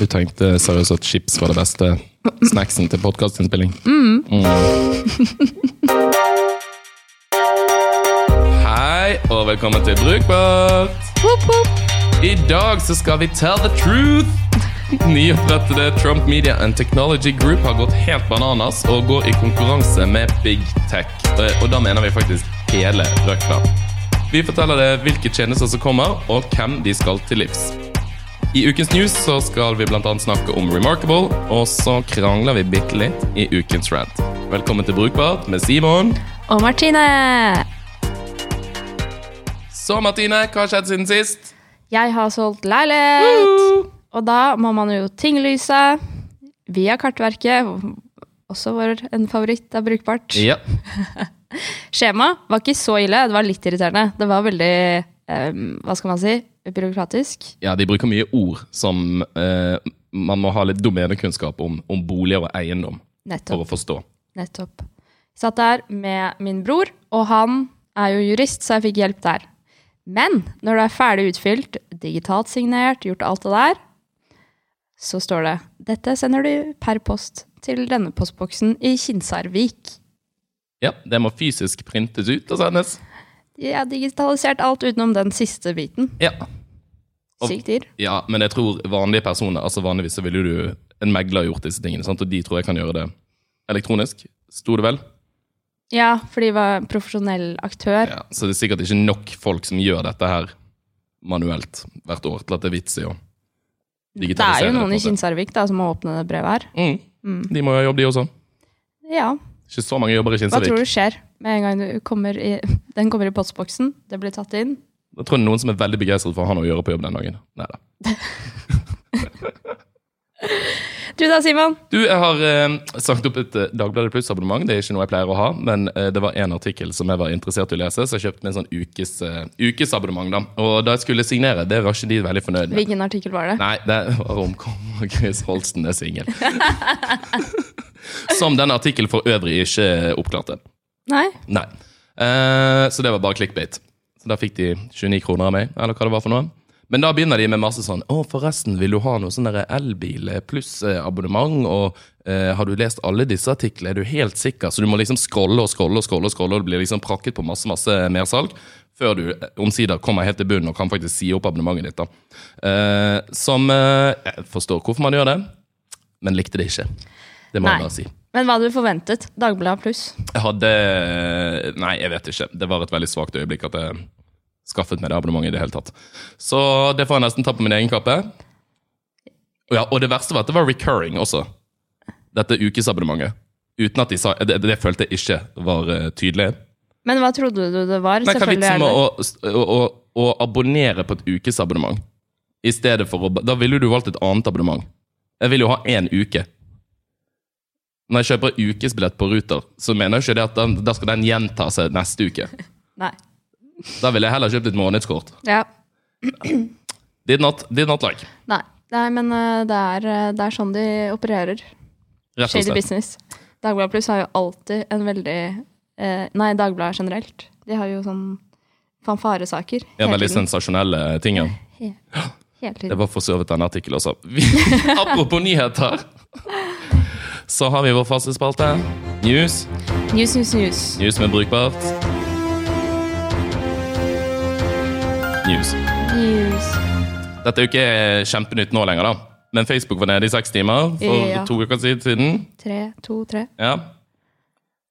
Du tenkte seriøst at chips var det beste snacksen til podkastinnspilling? Mm. Hei, og velkommen til Brukbart. I dag så skal vi tell the truth. Nyopprettede Trump Media and Technology Group har gått helt bananas og går i konkurranse med Big Tech. Og da mener vi faktisk hele røkla. Vi forteller deg hvilke tjenester som kommer, og hvem de skal til livs. I ukens news så skal vi bl.a. snakke om Remarkable, og så krangler vi bitte litt i ukens rant. Velkommen til Brukbart med Simon. Og Martine! Så Martine, hva har skjedd siden sist? Jeg har solgt leilighet! Og da må man jo tinglyse via Kartverket. Også vår en favoritt av Brukbart. Ja. Skjema var ikke så ille, det var litt irriterende. Det var veldig hva skal man si, byråkratisk. ja, de bruker mye ord som eh, man må ha litt domenekunnskap om, om boliger og eiendom for å forstå. Nettopp. Jeg Satt der med min bror, og han er jo jurist, så jeg fikk hjelp der. Men når det er ferdig utfylt, digitalt signert, gjort alt det der, så står det dette sender du per post til denne postboksen i Kinsarvik. Ja, Det må fysisk printes ut og sendes. De har digitalisert alt utenom den siste biten. Ja. Sykt dyr. ja, men jeg tror vanlige personer altså Vanligvis så ville du en megler gjort disse tingene, sant? og de tror jeg kan gjøre det elektronisk. Sto det vel? Ja, for de var profesjonell aktør. Ja, så det er sikkert ikke nok folk som gjør dette her manuelt hvert år til at det er vits i å Det er jo noen i. Kinsarvik da, som må åpne det brevet her. Mm. De må jo ha jobb, de også. Ja, Ikke så mange jobber i Hva tror du skjer med en gang du kommer i, den kommer i postboksen, det blir tatt inn? Da tror er noen som er veldig begeistret for å ha noe å gjøre på jobb den dagen. Neida. Du da, Simon? Du, jeg har eh, sagt opp et eh, Dagbladet Pluss-abonnement. Det er ikke noe jeg pleier å ha, men eh, det var en artikkel som jeg var interessert i å lese, så jeg kjøpte en sånn ukes, eh, ukesabonnement. da. Og da jeg skulle signere, det var ikke de veldig fornøyd med. Hvilken artikkel var det? Nei, det var om Chris Holsten er singel. Som denne artikkelen for øvrig ikke oppklarte. Nei? Nei. Eh, så det var bare clickbait. Så da fikk de 29 kroner av meg, eller hva det var for noe. Men da begynner de med masse sånn Å, forresten, vil du ha noe sånn elbil pluss-abonnement? Og eh, har du lest alle disse artiklene? Er du helt sikker? Så du må liksom scrolle og scrolle og scrolle, og scrolle, og det blir liksom prakket på masse masse mersalg. Før du eh, omsider kommer helt til bunnen og kan faktisk si opp abonnementet ditt. da. Eh, som eh, Jeg forstår hvorfor man gjør det, men likte det ikke. Det må Nei. jeg bare si. Men hva hadde du forventet? Dagbladet pluss? Jeg hadde Nei, jeg vet ikke. Det var et veldig svakt øyeblikk at jeg skaffet meg det abonnementet i det hele tatt. Så det får jeg nesten ta på min egen kappe. Ja, og det verste var at det var recurring også. Dette ukesabonnementet. Uten at de sa Det, det følte jeg ikke var eh, tydelig. Men hva trodde du det var? Nei, hva er vitsen med å, å, å abonnere på et ukesabonnement? I stedet for å Da ville du valgt et annet abonnement. Jeg vil jo ha én uke. Når jeg kjøper ukesbillett på Ruter, så mener jeg ikke det at den, da skal den gjenta seg neste uke. Nei. Da ville jeg heller kjøpt et månedskort. Ja. Did not, did not like. Nei. Nei, men eh, det er, eh, det er sånn de opererer. Rett og Shady slett. business. Dagbladet pluss har jo alltid en veldig eh, Nei, Dagbladet generelt. De har jo sånn fanfaresaker Ja, hele veldig tiden. sensasjonelle ting. ja. He- Hele Det var for så vidt en artikkel også. Apropos nyheter, så har vi vår faste spalte. News. News, news, news. News med brukbart. News. News. Dette er jo ikke kjempenytt nå lenger, da. Men Facebook var nede i seks timer for Ja. to uker siden. Tre, to, tre. Ja.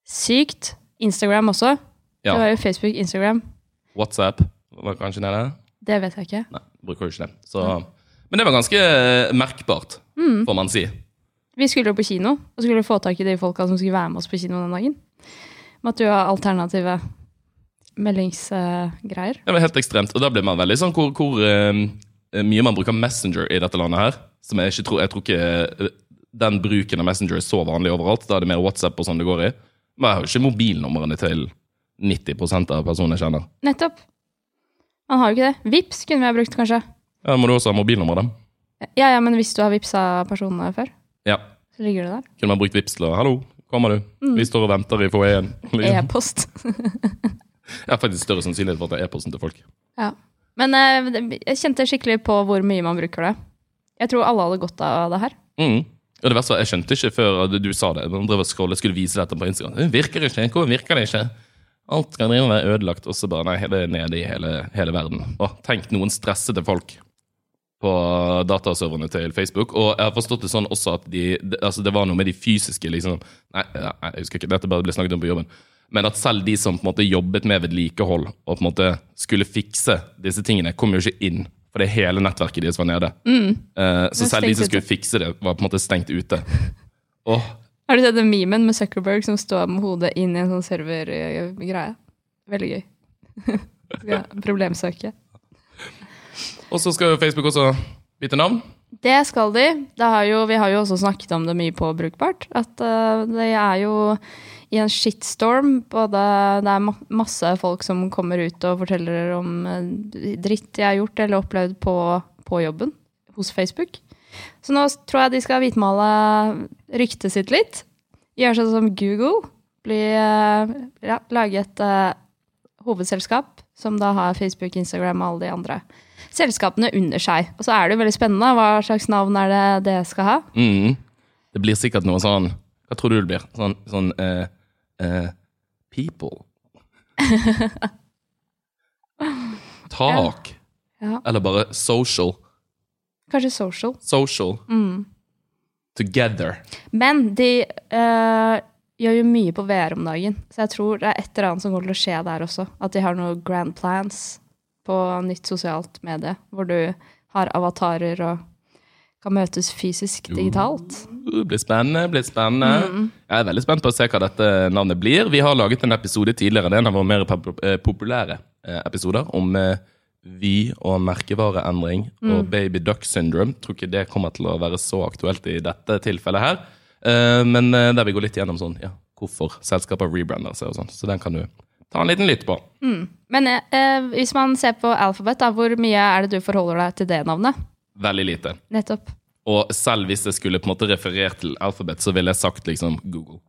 Sykt. Instagram også. ja. Det var jo Facebook, Instagram. WhatsApp var kanskje nede. Det vet jeg ikke. Nei, bruker jo ikke det. Så, men det var ganske eh, merkbart, Mm. får man si. Vi skulle jo på kino, og skulle få tak i de folka som skulle være med oss på kino den dagen. Måtte jo ha alternative meldingsgreier. Det var helt ekstremt. Og da blir man veldig sånn hvor, hvor uh, mye man bruker Messenger i dette landet her. Som jeg ikke tror Jeg tror ikke eh, den bruken av Messenger er så vanlig overalt. Da er det mer WhatsApp og sånn det går i. Men jeg har jo ikke mobilnumrene til 90 av personene jeg kjenner. Nettopp. Man har jo ikke det. Vips kunne vi ha brukt, kanskje. Ja, må du også ha mobilnummer, da? Ja, ja, men hvis du har vipsa personene før, Ja. så ligger det der. Kunne man brukt Vipps til å 'Hallo, kommer du?' Mm. Vi står og venter i foajeen. Liksom. E-post. Jeg har faktisk større sannsynlighet for at det er e-posten til folk. Ja. Men eh, jeg kjente skikkelig på hvor mye man bruker det. Jeg tror alle hadde godt av det her. Mm. Og det verste var, Jeg skjønte ikke før du sa det. Man drev og scrollet, skulle vise dette på Instagram. Det virker ikke. Hvor virker det ikke? Alt kan drive med være ødelagt, og så bare nei, det er nede i hele, hele verden. Å, tenk noen stressede folk på dataserverne til Facebook. Og jeg har forstått det sånn også at de, altså det var noe med de fysiske liksom, nei, nei, jeg husker ikke, dette bare ble snakket om på jobben. Men at selv de som på en måte jobbet med vedlikehold og på en måte skulle fikse disse tingene, kom jo ikke inn. For det hele nettverket deres var nede. Eh, så er selv de som skulle skulle fikse det, var på en måte stengt ute. Oh. Har du sett den memen med Zuckerberg som står med hodet inn i en sånn servergreie? Veldig gøy. Skal problemsøke. Og så skal Facebook også bytte navn. Det skal de. Det har jo, vi har jo også snakket om det mye på Brukbart. At uh, det er jo i en shitstorm. Både, det er ma masse folk som kommer ut og forteller om eh, dritt de har gjort eller opplevd på, på jobben hos Facebook. Så nå tror jeg de skal hvitmale ryktet sitt litt. Gjøre sånn som Google. Bli, eh, ja, lage et uh, hovedselskap som da har Facebook, Instagram og alle de andre selskapene under seg. Og så er det jo veldig spennende. Hva slags navn er det det skal ha? Mm. Det blir sikkert noe sånn Hva tror du det blir? Sånn, sånn uh, uh, People. Tak. Ja. Eller bare social. Kanskje social. Social. Together. Men de uh, gjør jo mye på VR om dagen, så jeg tror det er et eller annet som kommer til å skje der også. At de har noen grand plans på nytt sosialt medie, hvor du har avatarer og kan møtes fysisk digitalt. Uh, blir spennende. blir spennende. Jeg er veldig spent på å se hva dette navnet blir. Vi har laget en episode tidligere, det er en av våre mer eh, populære eh, episoder, om vi og merkevareendring og baby duck syndrome. Tror ikke det kommer til å være så aktuelt i dette tilfellet her. Eh, Men eh, der vi går litt gjennom sånn, ja, hvorfor selskaper rebrander seg og sånn. Så den kan du ta en liten lytt på. Men eh, eh, hvis man ser på Alphabet, da, hvor mye er det du forholder deg til det navnet? Veldig lite. Nettopp. Og selv hvis jeg skulle på en måte referert til Alphabet, så ville jeg sagt liksom Google.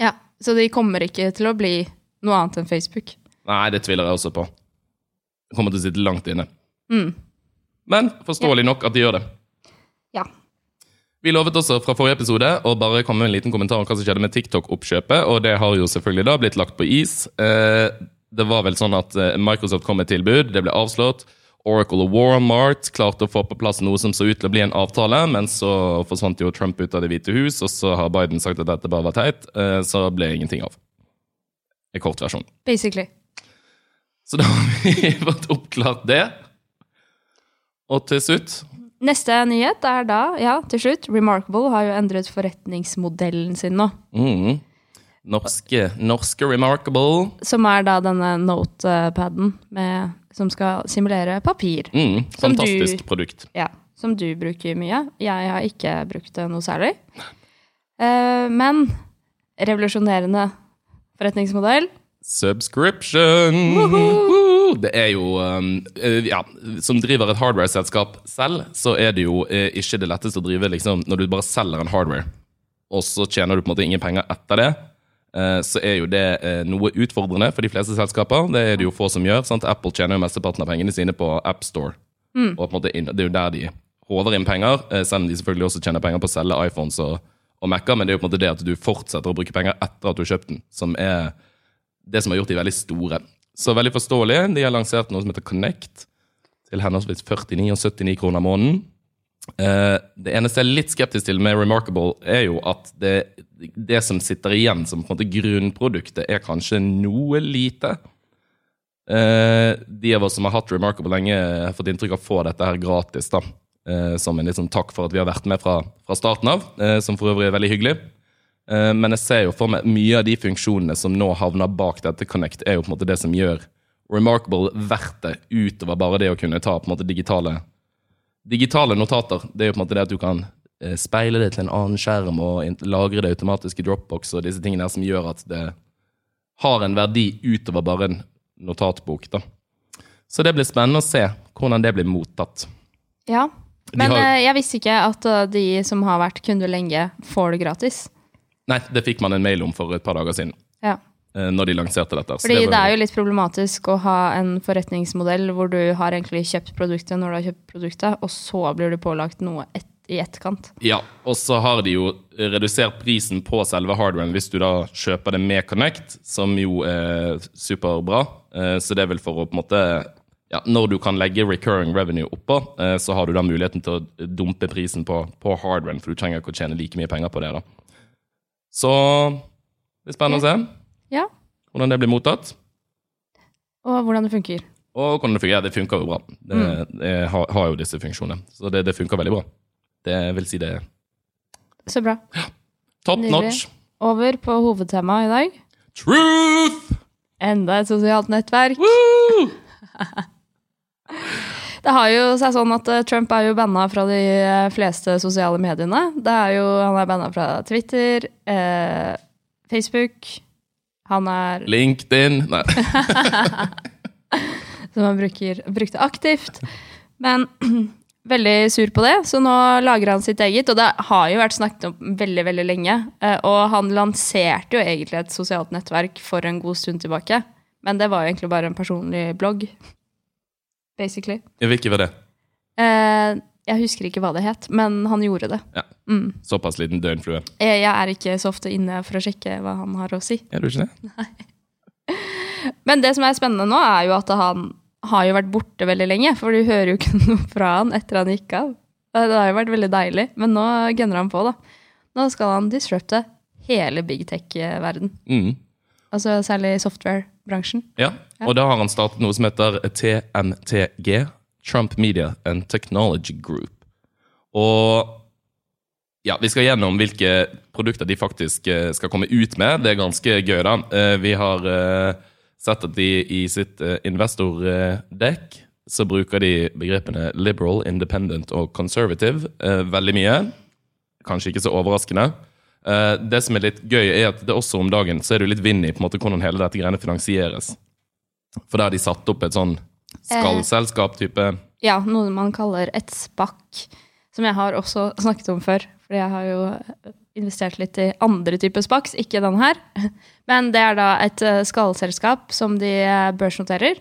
Ja, Så de kommer ikke til å bli noe annet enn Facebook. Nei, det tviler jeg også på. Det kommer til å sitte langt inne. Mm. Men forståelig nok at de gjør det. Ja. Vi lovet også fra forrige episode å bare komme med en liten kommentar om hva som skjedde med TikTok-oppkjøpet, og det har jo selvfølgelig da blitt lagt på is. Eh, Det var vel sånn at eh, Microsoft kom med et tilbud, det ble avslått. Oracle og Walmart klarte å få på plass noe som så ut til å bli en avtale, men så forsvant jo Trump ut av Det hvite hus, og så har Biden sagt at dette bare var teit, eh, så ble ingenting av. I kort versjon. Basically. Så da har vi fått oppklart det. Og til slutt Neste nyhet er da, ja, til slutt, Remarkable har jo endret forretningsmodellen sin nå. mm, norske, norske Remarkable Som er da denne notepaden med, som skal simulere papir. mm, fantastisk du- produkt. Ja, som du bruker mye. Jeg har ikke brukt det noe særlig. Uh, men revolusjonerende forretningsmodell. Subscription! Woohoo! Det er jo um, eh, Ja, som driver et hardware-selskap selv, så er det jo eh, ikke det letteste å drive liksom, når du bare selger en hardware, og så tjener du på en måte ingen penger etter det. Eh, Så er jo det eh, noe utfordrende for de fleste selskaper. Det er det jo få som gjør. sant? Apple tjener jo mesteparten av pengene sine på AppStore. Og på en måte det er jo der de håver inn penger, eh, selv om de selvfølgelig også tjener penger på å selge iPhones og, og Mac-er. Men det er jo på en måte det at du fortsetter å bruke penger etter at du har kjøpt den, som er det som har gjort de veldig store. Så veldig forståelig. De har lansert noe som heter Connect, til henholdsvis 49 og 79 kroner måneden. Eh, det eneste jeg er litt skeptisk til med Remarkable, er jo at det, det som sitter igjen som på en måte grunnproduktet, er kanskje noe lite. Eh, de av oss som har hatt Remarkable lenge, har fått inntrykk av å få dette her gratis. da. Eh, som en liksom takk for at vi har vært med fra, fra starten av, som for øvrig er veldig hyggelig. Men jeg ser jo for meg mye av de funksjonene som nå havner bak dette Connect, er jo på en måte det som gjør Remarkable verdt det, utover bare det å kunne ta på en måte digitale, digitale notater. Det er jo på en måte det at du kan eh, speile det til en annen skjerm og lagre det automatisk i Dropbox og disse tingene her som gjør at det har en verdi utover bare en notatbok. da. Så det blir spennende å se hvordan det blir mottatt. Ja. Men har- eh, jeg visste ikke at eh, de som har vært kunder lenge, får det gratis. Nei, det fikk man en mail om for et par dager siden, når de lanserte dette. Fordi var det er jo litt problematisk å ha en forretningsmodell hvor du har egentlig kjøpt produktet når du har kjøpt produktet, og så blir du pålagt noe et i etterkant. Ja, og så har de jo redusert prisen på selve hardwaren hvis du da kjøper det med Connect, som jo er superbra. Eh, Så det er vel for å på en måte ja, Når du kan legge recurring revenue oppå, eh, så har du da muligheten til å dumpe prisen på, på hardwaren, for du trenger ikke å tjene like mye penger på det. da. Så det er spennende å se Ja, hvordan det blir mottatt. Og hvordan det funker. Og hvordan det funker. Ja, Det funker jo bra. Det, Mm. det har, har jo disse funksjonene. Så det, det funker veldig bra. Det vil si det Så bra. top Nydelig. notch. Over på hovedtemaet i dag. Truth! Enda et sosialt nettverk. Woo! Det har jo seg sånn at eh, Trump er jo banna fra de eh, fleste sosiale mediene. Det er jo, han er banna fra Twitter, eh, Facebook Han er LinkedIn Nei. som han bruker, brukte aktivt. Men veldig sur på det, så nå lager han sitt eget. Og det har jo vært snakket om veldig veldig lenge. eh, Og han lanserte jo egentlig et sosialt nettverk for en god stund tilbake. Men det var jo egentlig bare en personlig blogg. Basically. Hvilken var det? Eh, jeg husker ikke hva det het, men han gjorde det. Ja. Mm. Såpass liten døgnflue. Jeg, jeg er ikke så ofte inne for å sjekke hva han har å si. Er du ikke det? Men det som er spennende nå, er jo at han har jo vært borte veldig lenge. For du hører jo ikke noe fra han etter han gikk av. Det har jo vært veldig deilig, men nå gunner han på, da. Nå skal han disrupte hele big tech-verden. Mm. Altså særlig software-bransjen. Ja. Og da har han startet noe som heter TMTG. Trump Media and Technology Group. Og ja, vi skal gjennom hvilke produkter de faktisk eh, skal komme ut med. Det er ganske gøy, da. Eh, Vi har eh, sett at de i sitt investordekk så bruker de begrepene liberal, independent og conservative veldig mye. Kanskje ikke så overraskende. Det som er litt gøy, er at det også om dagen så er det litt vind i på en måte hvordan hele dette greiene finansieres. For da har de satt opp et sånn skallselskap-type Ja, noe man kaller et spakk. Som jeg har også snakket om før. Fordi jeg har jo investert litt i andre typer spaks, ikke den her. Men det er da et eh, skallselskap som de eh, børsnoterer.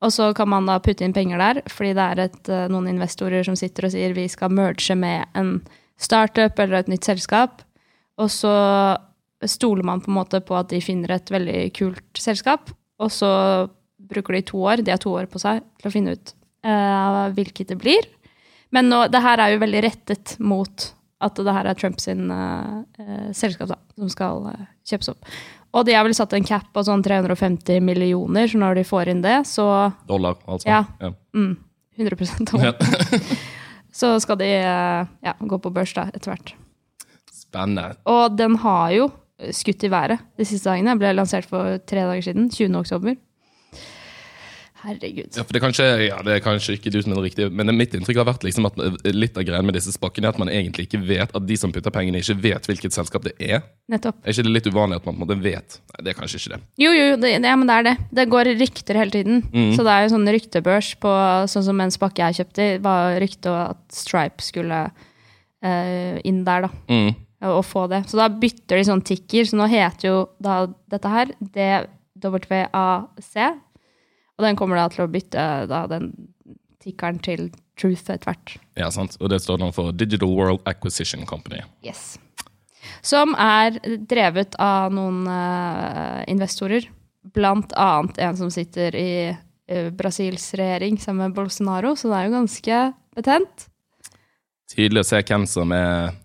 Og så kan man da putte inn penger der, fordi det er et, eh, noen investorer som sitter og sier vi skal merge med en startup eller et nytt selskap. Og så stoler man på en måte på at de finner et veldig kult selskap. Og så bruker de to år, de har to år på seg til å finne ut uh, hvilket det blir. Men nå, det her er jo veldig rettet mot at det her er Trumps uh, eh, eh, selskap da, som skal kjøpes opp. Og de har vel satt en cap på sånn 350 millioner, så når de får inn det, så dollar, altså. Ja. Ja. mm, 100 over. Så skal de ja, gå på børs da, etter hvert. Spennende. Og den har jo skutt i været de siste dagene. Ble lansert for tre dager siden. 20. oktober. Herregud. Ja, for det er, kanskje, ja, det er kanskje ikke du som er den riktige, men mitt inntrykk har vært liksom at litt av greien med disse spakkene er at man egentlig ikke vet at de som putter pengene, ikke vet hvilket selskap det er. Nettopp. Er ikke det litt uvanlig at man på en måte vet? Nei, det er kanskje ikke det. Jo, jo, det, ja, men det er det. Det går rykter hele tiden. Så det er jo sånn ryktebørs på Sånn som en spakke jeg kjøpte, var rykte at Stripe skulle uh, inn der, da. Mm. Og få det. Så da bytter de sånn ticker. Så nå heter jo da dette her DWAC. Og den kommer da til å bytte da den tikkeren til Truth etter hvert. Ja, sant? Og det står nå for Digital World Acquisition Company. Yes. Som er drevet av noen uh, investorer. Blant annet en som sitter i uh, Brasils regjering sammen med Bolsonaro, så det er jo ganske betent. Tydelig å se hvem som er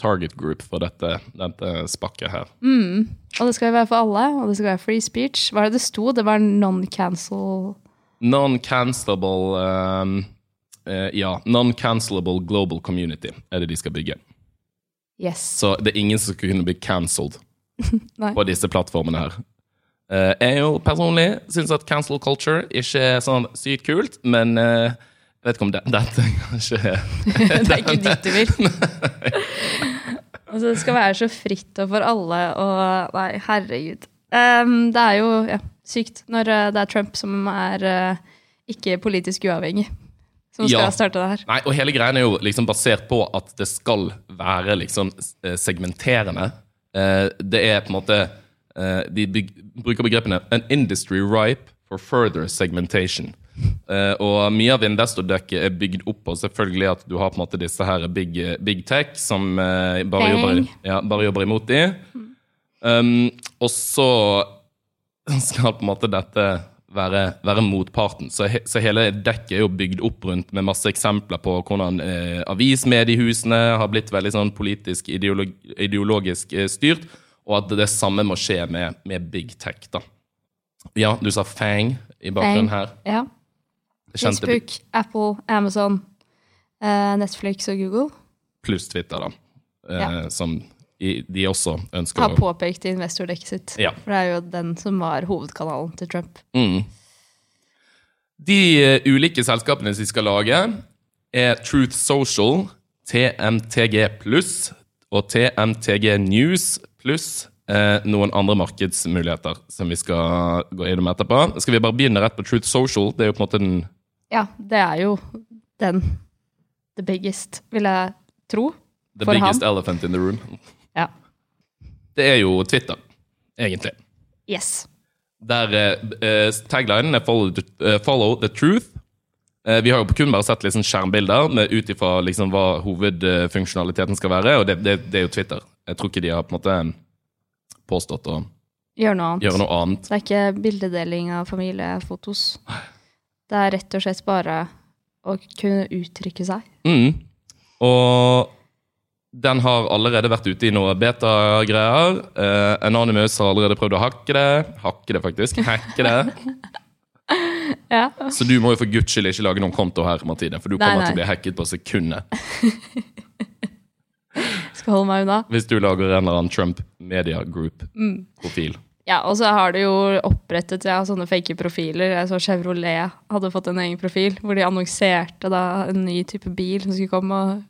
target group for dette, dette spakket her. Mm. Og det skal jo være for alle, og det skal være free speech. Hva er det det sto? Det var non-cancel Non-cancelable um, uh, Ja, non-cancelable global community er det de skal bygge. Yes. Så det er ingen som skal kunne bli cancelled på disse plattformene her. Uh, jeg jo personlig syns at cancel culture ikke er sånn sykt kult, men eh, jeg vet ikke om det, dette kanskje er det er ikke dit du vil. altså, det skal være så fritt og for alle og Nei, herregud. Um, det er jo ja, sykt når eh, det er Trump som er uh, ikke politisk uavhengig, som skal Ja. starte det her. Nei, og hele greien er jo liksom basert på at det skal være liksom eh, segmenterende. Uh, Det er på en måte uh, De bruker begrepene 'an industry ripe for further segmentation'. Eh, og mye av investordekket er bygd opp på selvfølgelig at du har på en måte disse her big, big tech som eh, bare, jobber, ja, bare jobber imot de. Um, og så skal på en måte dette være, være motparten. Så, he, så hele dekket er jo bygd opp rundt med masse eksempler på hvordan eh, avismediehusene har blitt veldig sånn politisk ideolog, ideologisk eh, styrt, og at det samme må skje med, med big tech. da. Ja, du sa Fang i bakgrunnen her. Ja. Facebook, Apple, Amazon, eh, Netflix og Google pluss Twitter, da. Eh, Ja. Som de også ønsker har påpekt i investordekket sitt. Ja. For det er jo den som var hovedkanalen til Trump. mm. De eh, ulike selskapene som de skal lage, er Truth Social, TMTG pluss og TMTG News pluss eh, noen andre markedsmuligheter som vi skal gå innom etterpå. Skal vi bare begynne rett på Truth Social? Det er jo på en måte den Ja, det er jo den the biggest, vil jeg tro. the biggest han. elephant in the room. Ja. Det er jo Twitter, egentlig. Yes. Der eh, eh, taglinen er follow the, eh, 'Follow the truth'. Eh, vi har jo kun bare sett liksom skjermbilder med ut ifra liksom hva hovedfunksjonaliteten skal være, og det, det, det er jo Twitter. Jeg tror ikke de har på en måte påstått å Gjør noe annet. gjøre noe annet. Det er ikke bildedeling av familiefotos. Det er rett og slett bare å kunne uttrykke seg. Mm. Og den har allerede vært ute i noe beta-greier. Eh, Anonymous har allerede prøvd å hakke det. Hakke det, faktisk. Hacke det. Ja. Så du må jo for guds skyld ikke lage noen konto her, Martine, for du Nei, kommer nei. til å bli hacket på sekundet. Skal holde meg unna. Hvis du lager en eller annen Trump Media Group-profil. Ja, og så har de jo opprettet ja, sånne fake profiler. Jeg så Chevrolet hadde fått en egen profil, hvor de annonserte da en ny type bil som skulle komme. og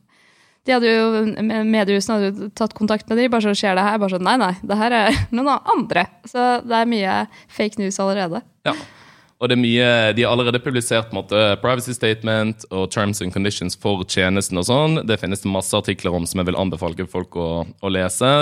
de hadde jo, Mediehusene hadde jo tatt kontakt med dem. bare så skjer det her. Bare sånn, nei, nei, det her er noen andre. Så det er mye fake news allerede. Ja. Og det er mye, De har allerede publisert måte, privacy statement og terms and conditions for tjenesten. og sånn. Det finnes det masse artikler om som jeg vil anbefale folk å, å lese.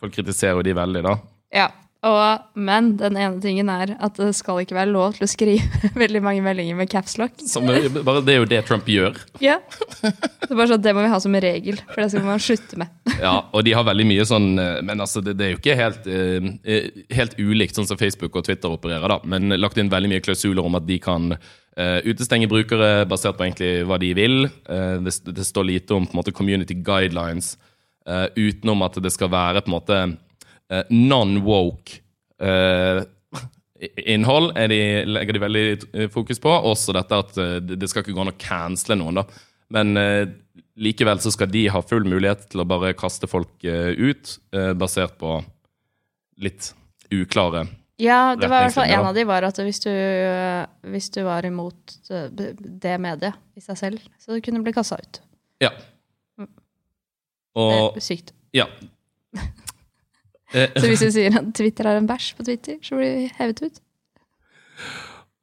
Folk kritiserer jo de veldig, da. Ja, og, Men den ene tingen er at det skal ikke være lov til å skrive veldig mange meldinger med capslock. Som, bare, det er jo det Trump gjør. Ja. Det, sånn, det må vi ha som regel, for det skal man slutte med. Ja, Og de har veldig mye sånn eh, Men altså, det, det er jo ikke helt, eh, eh, helt ulikt sånn som Facebook og Twitter opererer, da. Men lagt inn veldig mye klausuler om at de kan Uh, utestenge brukere basert på egentlig hva de vil. Uh, det, det står lite om på en måte community guidelines uh, utenom at det skal være på en måte eh, non-woke eh, innhold de, legger de veldig eh, fokus på. Også dette at eh, det skal ikke gå an å cancele noen, da. Men eh, likevel så skal de ha full mulighet til å bare kaste folk eh, ut, eh, basert på litt uklare Ja, det var i hvert fall en av de var at hvis du, hvis du var imot det mediet i seg selv, så du kunne bli kassa ut. Ja. Det er sykt. ja. Eh, Så hvis du sier at Twitter er en bæsj på Twitter, så blir vi hevet ut.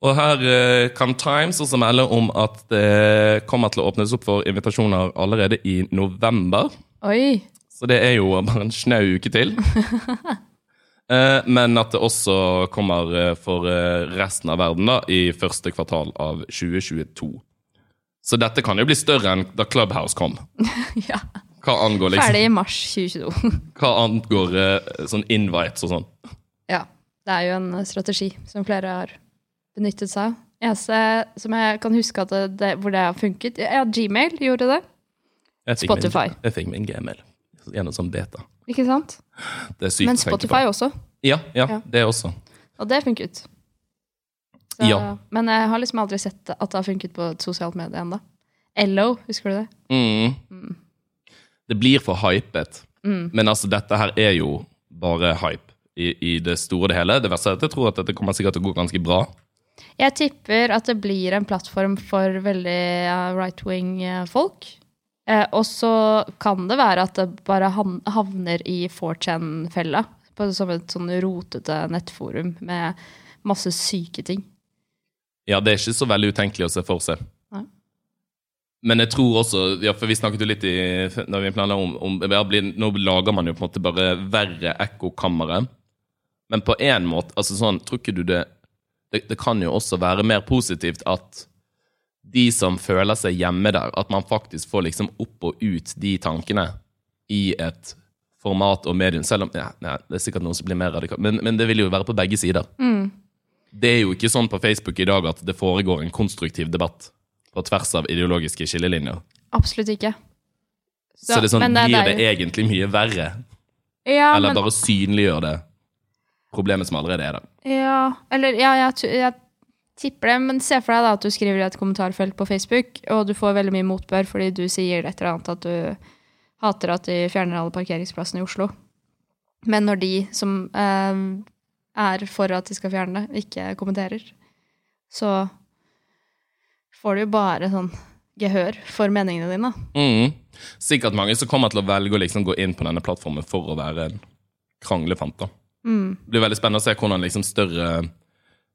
Og her eh, kan Times også melde om at det kommer til å åpnes opp for invitasjoner allerede i november. Oi! Så det er jo bare en snau uke til. Eh, men at det også kommer eh, for eh, resten av verden da, i første kvartal av 2022. Så dette kan jo bli større enn da Clubhouse kom. Ja. Hva angår, liksom, Ferdig i mars 2022. hva angår eh, sånn invites og sånn. Ja. Det er jo en strategi som flere har benyttet seg av. Eneste som jeg kan huske at det, det, hvor det har funket Ja, Gmail gjorde det. Jeg Spotify. Min, jeg fikk min gmail gjennom sånn beta. Ikke sant? Men. Spotify også. Ja, ja, Ja. det også. Og det funket. Så, Ja. Men jeg har liksom aldri sett at det har funket på et sosialt medie ennå. LO, husker du det? Mm. Det blir for hypet. Mm. Men altså, dette her er jo bare hype i, i det store og det hele. Det verste er at jeg tror at dette kommer sikkert til å gå ganske bra. Jeg tipper at det blir en plattform for veldig right-wing-folk. Eh, og så kan det være at det bare havner i 4chan-fella. på- Som et sånn rotete nettforum med masse syke ting. Ja, det er ikke så veldig utenkelig å se for seg. Men jeg tror også, ja, for vi snakket jo litt i, når vi planla om, om ja, Nå lager man jo på en måte bare verre ekkokamre. Men på en måte, altså sånn, tror ikke du det det, det kan jo også være mer positivt at de som føler seg hjemme der, at man faktisk får liksom opp og ut de tankene i et format og medium. Selv om ja, det er sikkert noen som blir mer radikalt, men, men det vil jo være på begge sider. Det er jo ikke sånn på Facebook i dag at det foregår en konstruktiv debatt på tvers av ideologiske skillelinjer. Absolutt ikke. Så, det er sånn, men blir det egentlig mye verre? ja, Eller men, bare synliggjør det problemet som allerede er der? Ja, eller ja, jeg, jeg tipper det, men se for deg da at du skriver i et kommentarfelt på Facebook, og du får veldig mye motbør fordi du sier et eller annet at du hater at de fjerner alle parkeringsplassene i Oslo. Men når de som eh, er for at de skal fjerne det, ikke kommenterer, så får du jo bare sånn gehør for meningene dine. Mm. Sikkert mange som kommer til å velge å liksom gå inn på denne plattformen for å være en kranglefant. da. Mm. Det blir veldig spennende å se hvordan liksom større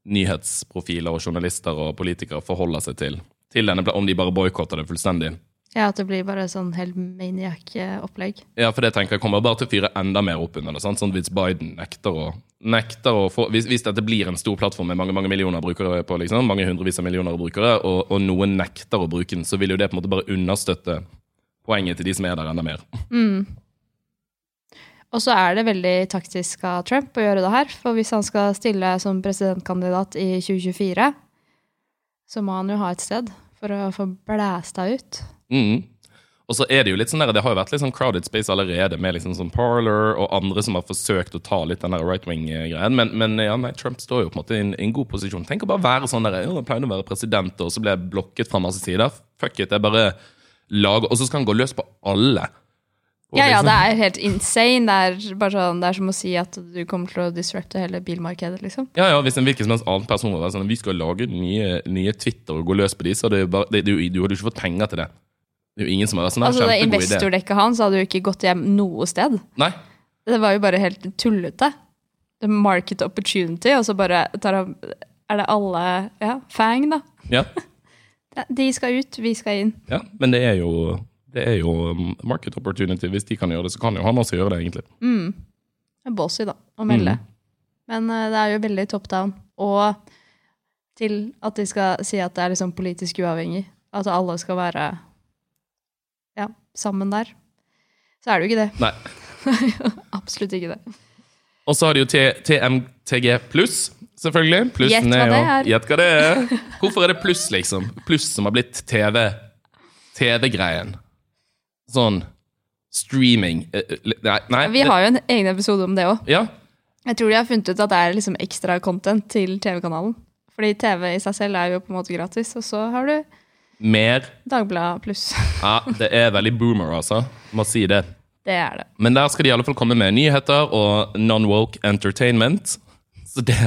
nyhetsprofiler og journalister og politikere forholder seg til, til denne, om de bare boikotter det fullstendig. Ja, at det blir bare sånn helt maniac-opplegg. Ja, for det tenker jeg kommer bare til å fyre enda mer opp under det. Sant? Sånn hvis Biden nekter å, nekter å få hvis, hvis dette blir en stor plattform med mange mange millioner brukere på, liksom, mange hundrevis av millioner brukere, og, og noen nekter å bruke den, så vil jo det på en måte bare understøtte poenget til de som er der, enda mer. Og så er det veldig taktisk av Trump å gjøre det her. For hvis han skal stille som presidentkandidat i 2024, så må han jo ha et sted for å få blæsta ut. Mm. Og så er det jo litt sånn der, det har jo vært litt sånn crowded space allerede, med liksom sånn Parler og andre som har forsøkt å ta litt den right wing-greien. Men, men ja, nei, Trump står jo på en måte i en, i en god posisjon. Tenk å bare være sånn der, «Ja, jeg pleide å være president, og så ble jeg blokket fra masse sider. Fuck it, jeg bare lager Og så skal han gå løs på alle. Og Ja, ja, liksom- det er helt insane. Det er, bare sånn, det er som å si at du kommer til å disrupte hele bilmarkedet, liksom. Ja, ja, Hvis en hvilken som helst annen person var sånn Vi skal lage nye, nye Twitter og gå løs på de, så det er jo bare, det, du, du hadde jo ikke fått penger til det. Det er jo ingen som har vært sånn Altså, det. Investordekket hans hadde jo ikke gått hjem noe sted. Nei. Det var jo bare helt tullete. Er market opportunity, og så bare tar han Er det alle Ja, Fang, da. Ja. De skal ut, vi skal inn. Ja, men det er jo det er jo um, market opportunity. Hvis de kan gjøre det, så kan jo han også gjøre det, egentlig. Mm. Det er bossy, da, å melde. Men uh, det er jo veldig top down. Og til at de skal si at det er liksom politisk uavhengig. At alle skal være sammen der. Så er det jo ikke det. Nei. Absolutt ikke det. Og så har de jo TMTG pluss, selvfølgelig. Gjett hva det er. Gjett hva det er. Hvorfor er det pluss, liksom? Pluss som har blitt TV. TV-greien. Sånn streaming eh, eh, Nei. nei Vi har jo en egen episode om det òg. Ja, Jeg tror de har funnet ut at det er liksom ekstra content til TV-kanalen. Fordi TV i seg selv er jo på en måte gratis, og så har du mer. Dagbladet pluss. Ja, det er veldig boomer, altså. Må si det. Det er det. Men der skal de i alle fall komme med nyheter og non-woke entertainment. Så det,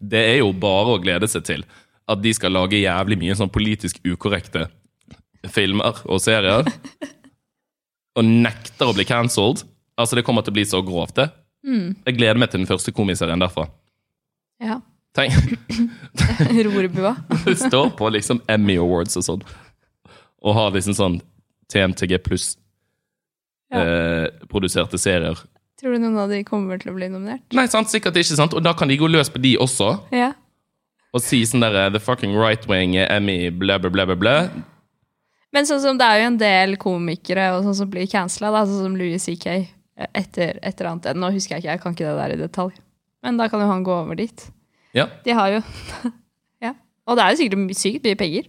det er jo bare å glede seg til. At de skal lage jævlig mye sånn politisk ukorrekte filmer og serier. Og nekter å bli cancelled. Altså, det kommer til å bli så grovt, det. Jeg gleder meg til den første komiserien derfra. Ja. Tenk, Rorbua. det står på liksom Emmy Awards og sånn. Og har liksom sånn TMTG pluss Ja. eh, serier. Tror du noen av de kommer til å bli nominert? Nei, sant, sikkert ikke, sant? Og da kan de gå løs på de også. Ja. Og si sånn der The fucking right wing Emmy blæ, blæ, blæ, blæ, blæ. Men sånn som det er jo en del komikere og sånn som blir cancela, sånn som Louis C.K. etter et eller annet. Nå husker jeg ikke, jeg kan ikke det der i detalj. Men da kan jo han gå over dit. Ja. De har jo Ja. Og det er jo sikkert sykt mye penger.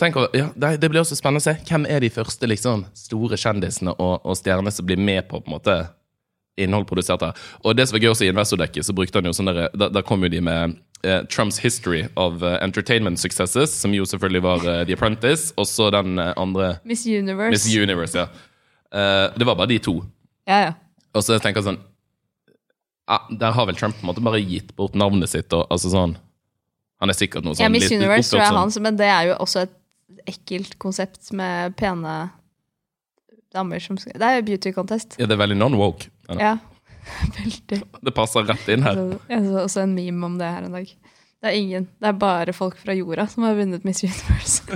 Tenk over, ja, det, det blir også spennende å se. Hvem er de første liksom, store kjendisene og, og stjernene som blir med på på en måte innhold produsert her? Og det som var gøy også i Investordekket, så brukte han jo sånn der, da, da kom jo de med eh, Trumps history of uh, entertainment successes, som jo selvfølgelig var uh, The Apprentice, og så den uh, andre Miss Universe. Miss Universe, ja. Det var bare de to. ja, ja. Og så tenker jeg sånn ja, Der har vel Trump på en måte bare gitt bort navnet sitt. Og, altså sånn Han er sikkert noe sånn ja, Miss litt Universe tror jeg er som- hans, men det er jo også et ekkelt konsept med pene damer som skal Det er jo beauty contest. Ja, det er veldig non-woke. Ja. Ja. Veldig. Det passer rett inn her. Så- Jeg så også en meme om det her en dag. Det er ingen. Det er bare folk fra jorda som har vunnet Miss Universe.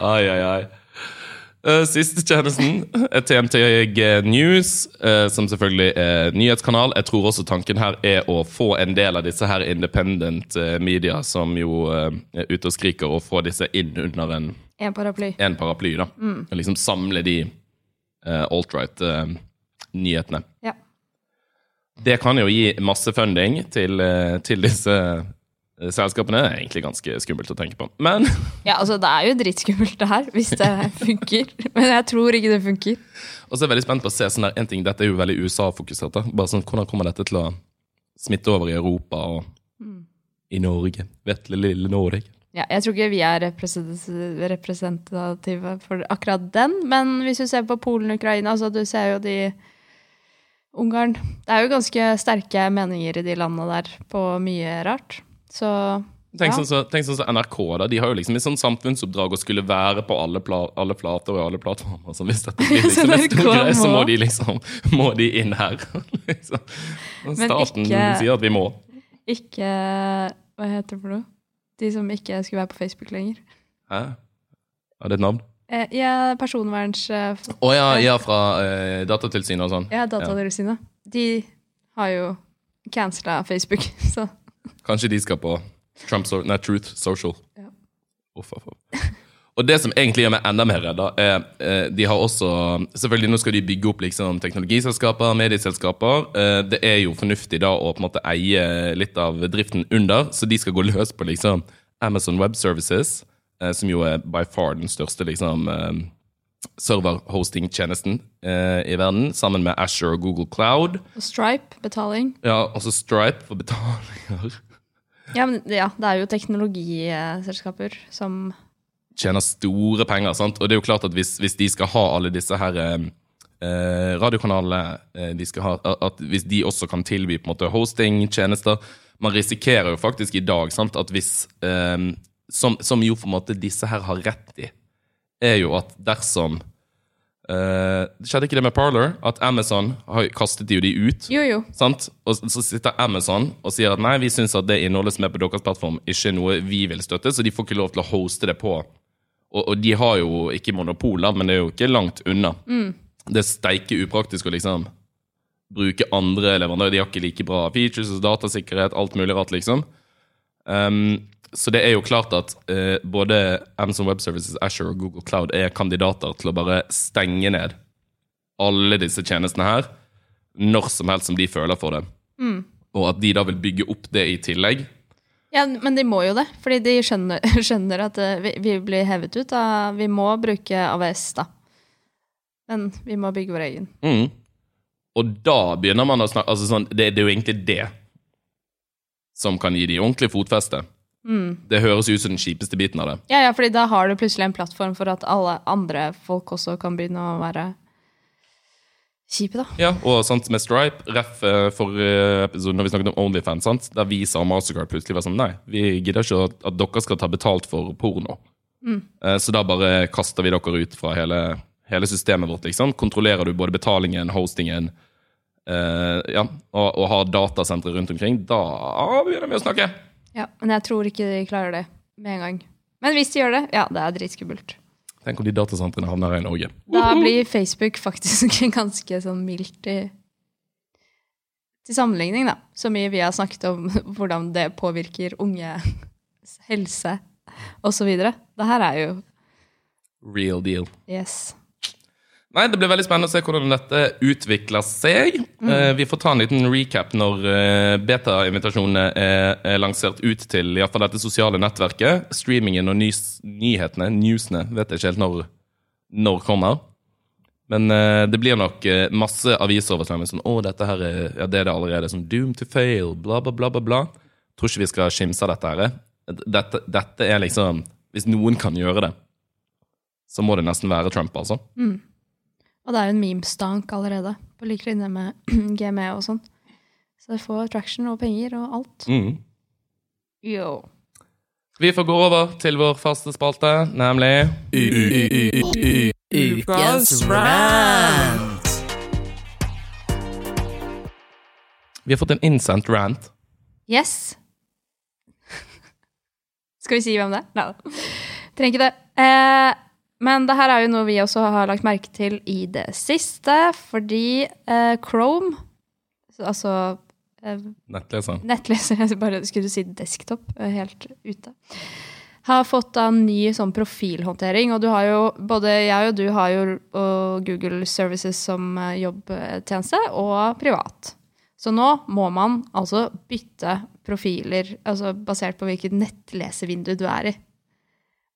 Ai, ai, ai. Eh, Siste tjenesten er TMTG News, uh, som selvfølgelig er nyhetskanal. Jeg tror også tanken her er å få en del av disse her independent uh, media som jo eh, er ute og skriker, og få disse inn under en, En paraply. en paraply. da. Og liksom samle de uh, alt-right-nyhetene. Ja. Det kan jo gi masse funding til, eh, til disse eh, selskapene. Er egentlig ganske skummelt å tenke på. Men ja, altså det er jo dritskummelt det her, hvis det funker. Men jeg tror ikke det funker. Og så er jeg veldig spent på å se sånn der, en ting, Dette er jo veldig USA-fokusert. Bare sånn, Hvordan kommer dette til å smitte over i Europa og i Norge? Vetle lille Norge. Ja, jeg tror ikke vi er representative for akkurat den, men hvis du ser på Polen og Ukraina, så du ser jo de Ungarn Det er jo ganske sterke meninger i de landene der på mye rart. Så Tenk Ja. sånn så- tenk sånn som NRK. da, De har jo liksom et sånn samfunnsoppdrag å skulle være på alle, pla alle flater og alle plattformer. Så hvis dette blir liksom en stor greie, så må de liksom må de inn her. liksom. Staten ikke- sier at vi må. ikke Hva heter det for noe? De som ikke skulle være på Facebook lenger. Hæ? Har det et navn? Eh, ja, personverns... Å oh, ja, ja, fra eh, Datatilsynet og sånn. Ja, Datatilsynet. De har jo cancela Facebook, så Kanskje de skal på Trump so nei, Truth Social. Ja. Uff, uff, uff. Og det som egentlig gjør meg enda mer redd, er eh, de har også Selvfølgelig nå skal de bygge opp liksom, teknologiselskaper, medieselskaper. Eh, det er jo fornuftig da å på en måte eie litt av driften under, så de skal gå løs på liksom Amazon Web Services, eh, som jo er by far den største liksom eh, server-hosting-tjenesten eh, i verden, sammen med Asher og Google Cloud. og Stripe, betaling. Ja, også Stripe for betalinger. Ja, men ja, det er jo teknologiselskaper som tjener store penger. sant? Og det er jo klart at hvis, hvis de skal ha alle disse her eh, eh, radiokanalene, eh, de skal ha, at hvis de også kan tilby på en måte hosting-tjenester Man risikerer jo faktisk i dag sant, at hvis eh, som, som jo på en måte disse her har rett i, er jo at dersom eh, Skjedde ikke det med Parler? At Amazon har, kastet jo de ut. Jo, jo. Sant? Og så sitter Amazon og sier at nei, vi syns at det innholdet som er på deres plattform, ikke er noe vi vil støtte, så de får ikke lov til å hoste det på. Og, og de har jo ikke monopol, da, men det er jo ikke langt unna. Det er steike upraktisk å liksom bruke andre leverandører. De har ikke like bra features, datasikkerhet, alt mulig rart, liksom. Um, så det er jo klart at eh, både Amazon Web Services, Azure og Google Cloud er kandidater til å bare stenge ned alle disse tjenestene her når som helst som de føler for det. Og at de da vil bygge opp det i tillegg. Ja, men de må jo det, fordi de skjønner, skjønner at eh, vi, vi blir hevet ut. Da. Vi må bruke AVS, da. Men vi må bygge vår egen. Mm. Og da begynner man å snakke altså sånn, det, det er jo egentlig det som kan gi de ordentlig fotfeste. Det høres ut som den kjipeste biten av det. Ja, ja, fordi da har du plutselig en plattform for at alle andre folk også kan begynne å være kjipe, da. Ja, og sant, med Stripe, ref for episoden episode når vi snakket om Onlyfans, sant? der Visa og Mastercard plutselig var sånn Nei, vi gidder ikke at, at dere skal ta betalt for porno. Mm. Så da bare kaster vi dere ut fra hele, hele systemet vårt. liksom. Kontrollerer du både betalingen, hostingen eh, ja, og, og har datasentre rundt omkring, da begynner vi å snakke. Ja, Men jeg tror ikke de klarer det med en gang. Men hvis de gjør det, ja, det er dritskummelt. Tenk om de datasentrene havner her i Norge. Da blir Facebook faktisk ganske sånn mildt i Til sammenligning, da. Så mye vi har snakket om hvordan det påvirker unge helse osv. Det her er jo Real deal. Yes. Nei, Det blir veldig spennende å se hvordan dette utvikler seg. Eh, vi får ta en liten recap når eh, beta-invitasjonene er, er lansert ut til i fall dette sosiale nettverket. Streamingen og nys, nyhetene, newsene, vet jeg ikke helt når, når kommer. Men eh, det blir nok masse aviser over sånn Å, dette her er, ja, det er det allerede. Sånn Doom to fail, bla, bla, bla, bla. bla. Tror ikke vi skal skimse av dette her. Dette, dette er liksom Hvis noen kan gjøre det, så må det nesten være Trump, altså. Og det er jo en memestank allerede, på lik linje med GME og sånn. Så det får traction og penger og alt. Mm. Yo. Vi får gå over til vår faste spalte, nemlig Ukas rant. Vi har fått en innsendt rant. Yes. Skal vi si hvem det er? Nei da. Trenger ikke det. Eh, Men det her er jo noe vi også har lagt merke til i det siste, fordi eh, Chrome, altså eh, Nettleser. nettleser, jeg bare skulle si desktop, eh, helt ute, har fått da en ny sånn profilhåndtering. Og du har jo, både jeg og du har jo og Google Services som eh, jobbtjeneste, og privat. Så nå må man altså bytte profiler, altså basert på hvilket nettlesevindu du er i.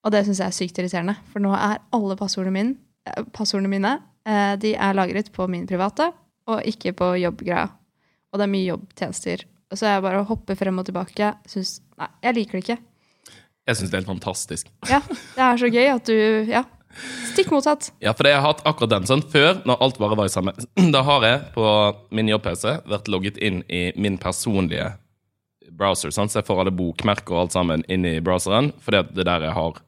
Og det syns jeg er sykt irriterende, for nå er alle passordene mine, eh, passordene mine eh, de er lagret på min private, og ikke på jobbgreia. Og det er mye jobbtjenester. Så jeg bare hopper frem og tilbake. Synes, nei, jeg liker det ikke. Jeg syns det er helt fantastisk. Ja, Det er så gøy at du Ja. Stikk motsatt. Ja, for jeg har hatt akkurat den sånn før, når alt bare var i samme Da har jeg på min jobb-PC vært logget inn i min personlige browser, sant? så jeg får alle bokmerker og alt sammen inn i browseren, fordi det er der jeg har,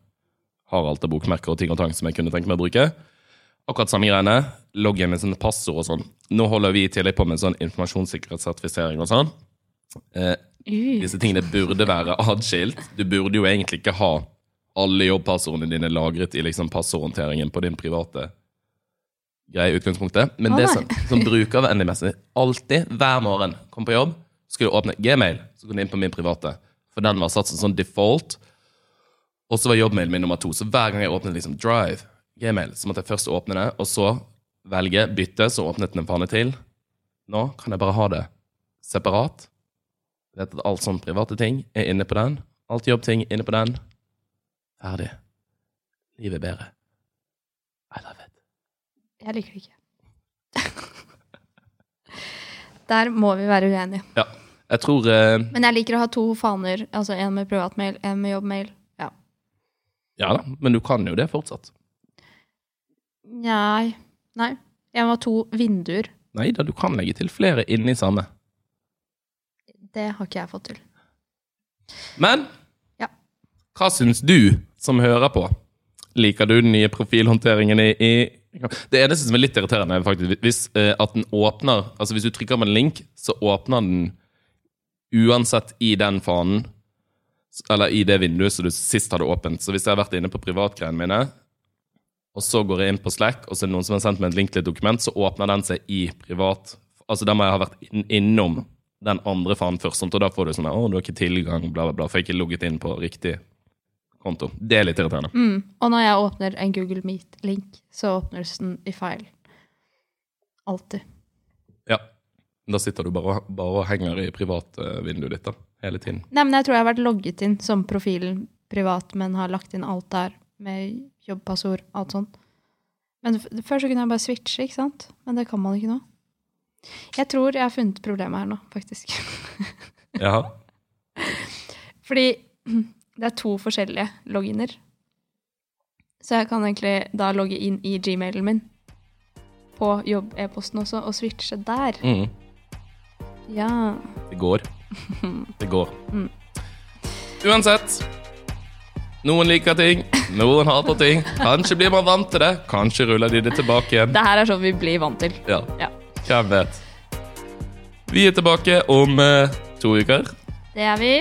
har alt av bokmerker og ting og tang som jeg kunne tenke meg å bruke. Akkurat samme greiene. Logge med sånne passord og sånn. Nå holder vi i tillegg på med sånn informasjonssikkerhetssertifisering og sånn. Eh, disse tingene burde være adskilt. Du burde jo egentlig ikke ha alle jobbpassordene dine lagret i liksom passordhåndteringen på din private greie utgangspunktet. Men det som, som brukervennlig messig alltid, hver morgen, kom på jobb, skulle du åpne Gmail, så kom du inn på min private. For den var satt som sånn default. Og så var jobbmailen min nummer to. Så hver gang jeg åpnet liksom Drive, Gmail, så måtte jeg først åpne det, og så velge bytte, så åpnet den en panne til. Nå kan jeg bare ha det separat. Vet at alt sånn private ting er inne på den. Alt jobbting inne på den. Ferdig. Livet er bedre. I love it. jeg liker det ikke. Der må vi være uenige. Ja. Jeg tror uh... Men jeg liker å ha to faner. Altså en med privatmail, en med jobbmail. Ja. Da, men du kan jo det fortsatt. Nei. Nei. Jeg må ha to vinduer. Nei da, du kan legge til flere inni samme. Det har ikke jeg fått til. Men Ja. hva syns du som hører på? Liker du den nye profilhåndteringen i, i Det eneste som er litt irriterende, er faktisk hvis eh, at den åpner Altså hvis du trykker på en link, så åpner den uansett i den fanen Eller i det vinduet som du sist hadde åpent. Så hvis jeg har vært inne på privatgreiene mine, og så går jeg inn på Slack, og så er det noen som har sendt meg en link til et dokument, så åpner den seg i privat Altså da må jeg ha vært inn, innom den andre fanen først, sånn, og da får du sånn 'Å, du har ikke tilgang', bla, bla, bla, for jeg har ikke logget inn på riktig konto. Det er litt irriterende. Mm. Og når jeg åpner en Google Meet-link, så åpnes den i feil. Alltid. Ja. Da sitter du bare, bare og henger i privatvinduet ditt da, hele tiden. Nei, men jeg tror jeg har vært logget inn som profilen privat, men har lagt inn alt der med jobbpassord, alt sånt. Men før så kunne jeg bare switche, ikke sant? Men det kan man ikke nå. Jeg tror jeg har funnet problemet her nå, faktisk. Jaha. Fordi det er to forskjellige loginer. Så jeg kan egentlig da logge inn i gmailen min på jobb-e-posten også, og switche der. Mm. Ja. Det går. Det går. Mm. Uansett. Noen liker ting, noen hater ting. Kanskje blir man vant til det, kanskje ruller de det tilbake igjen. Det her er sånn vi blir vant til. Ja, Ja. hvem vet. Vi er tilbake om eh, to uker. Det er vi.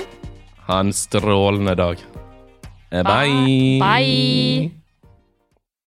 Ha en strålende dag. Eh, Bye. Bye.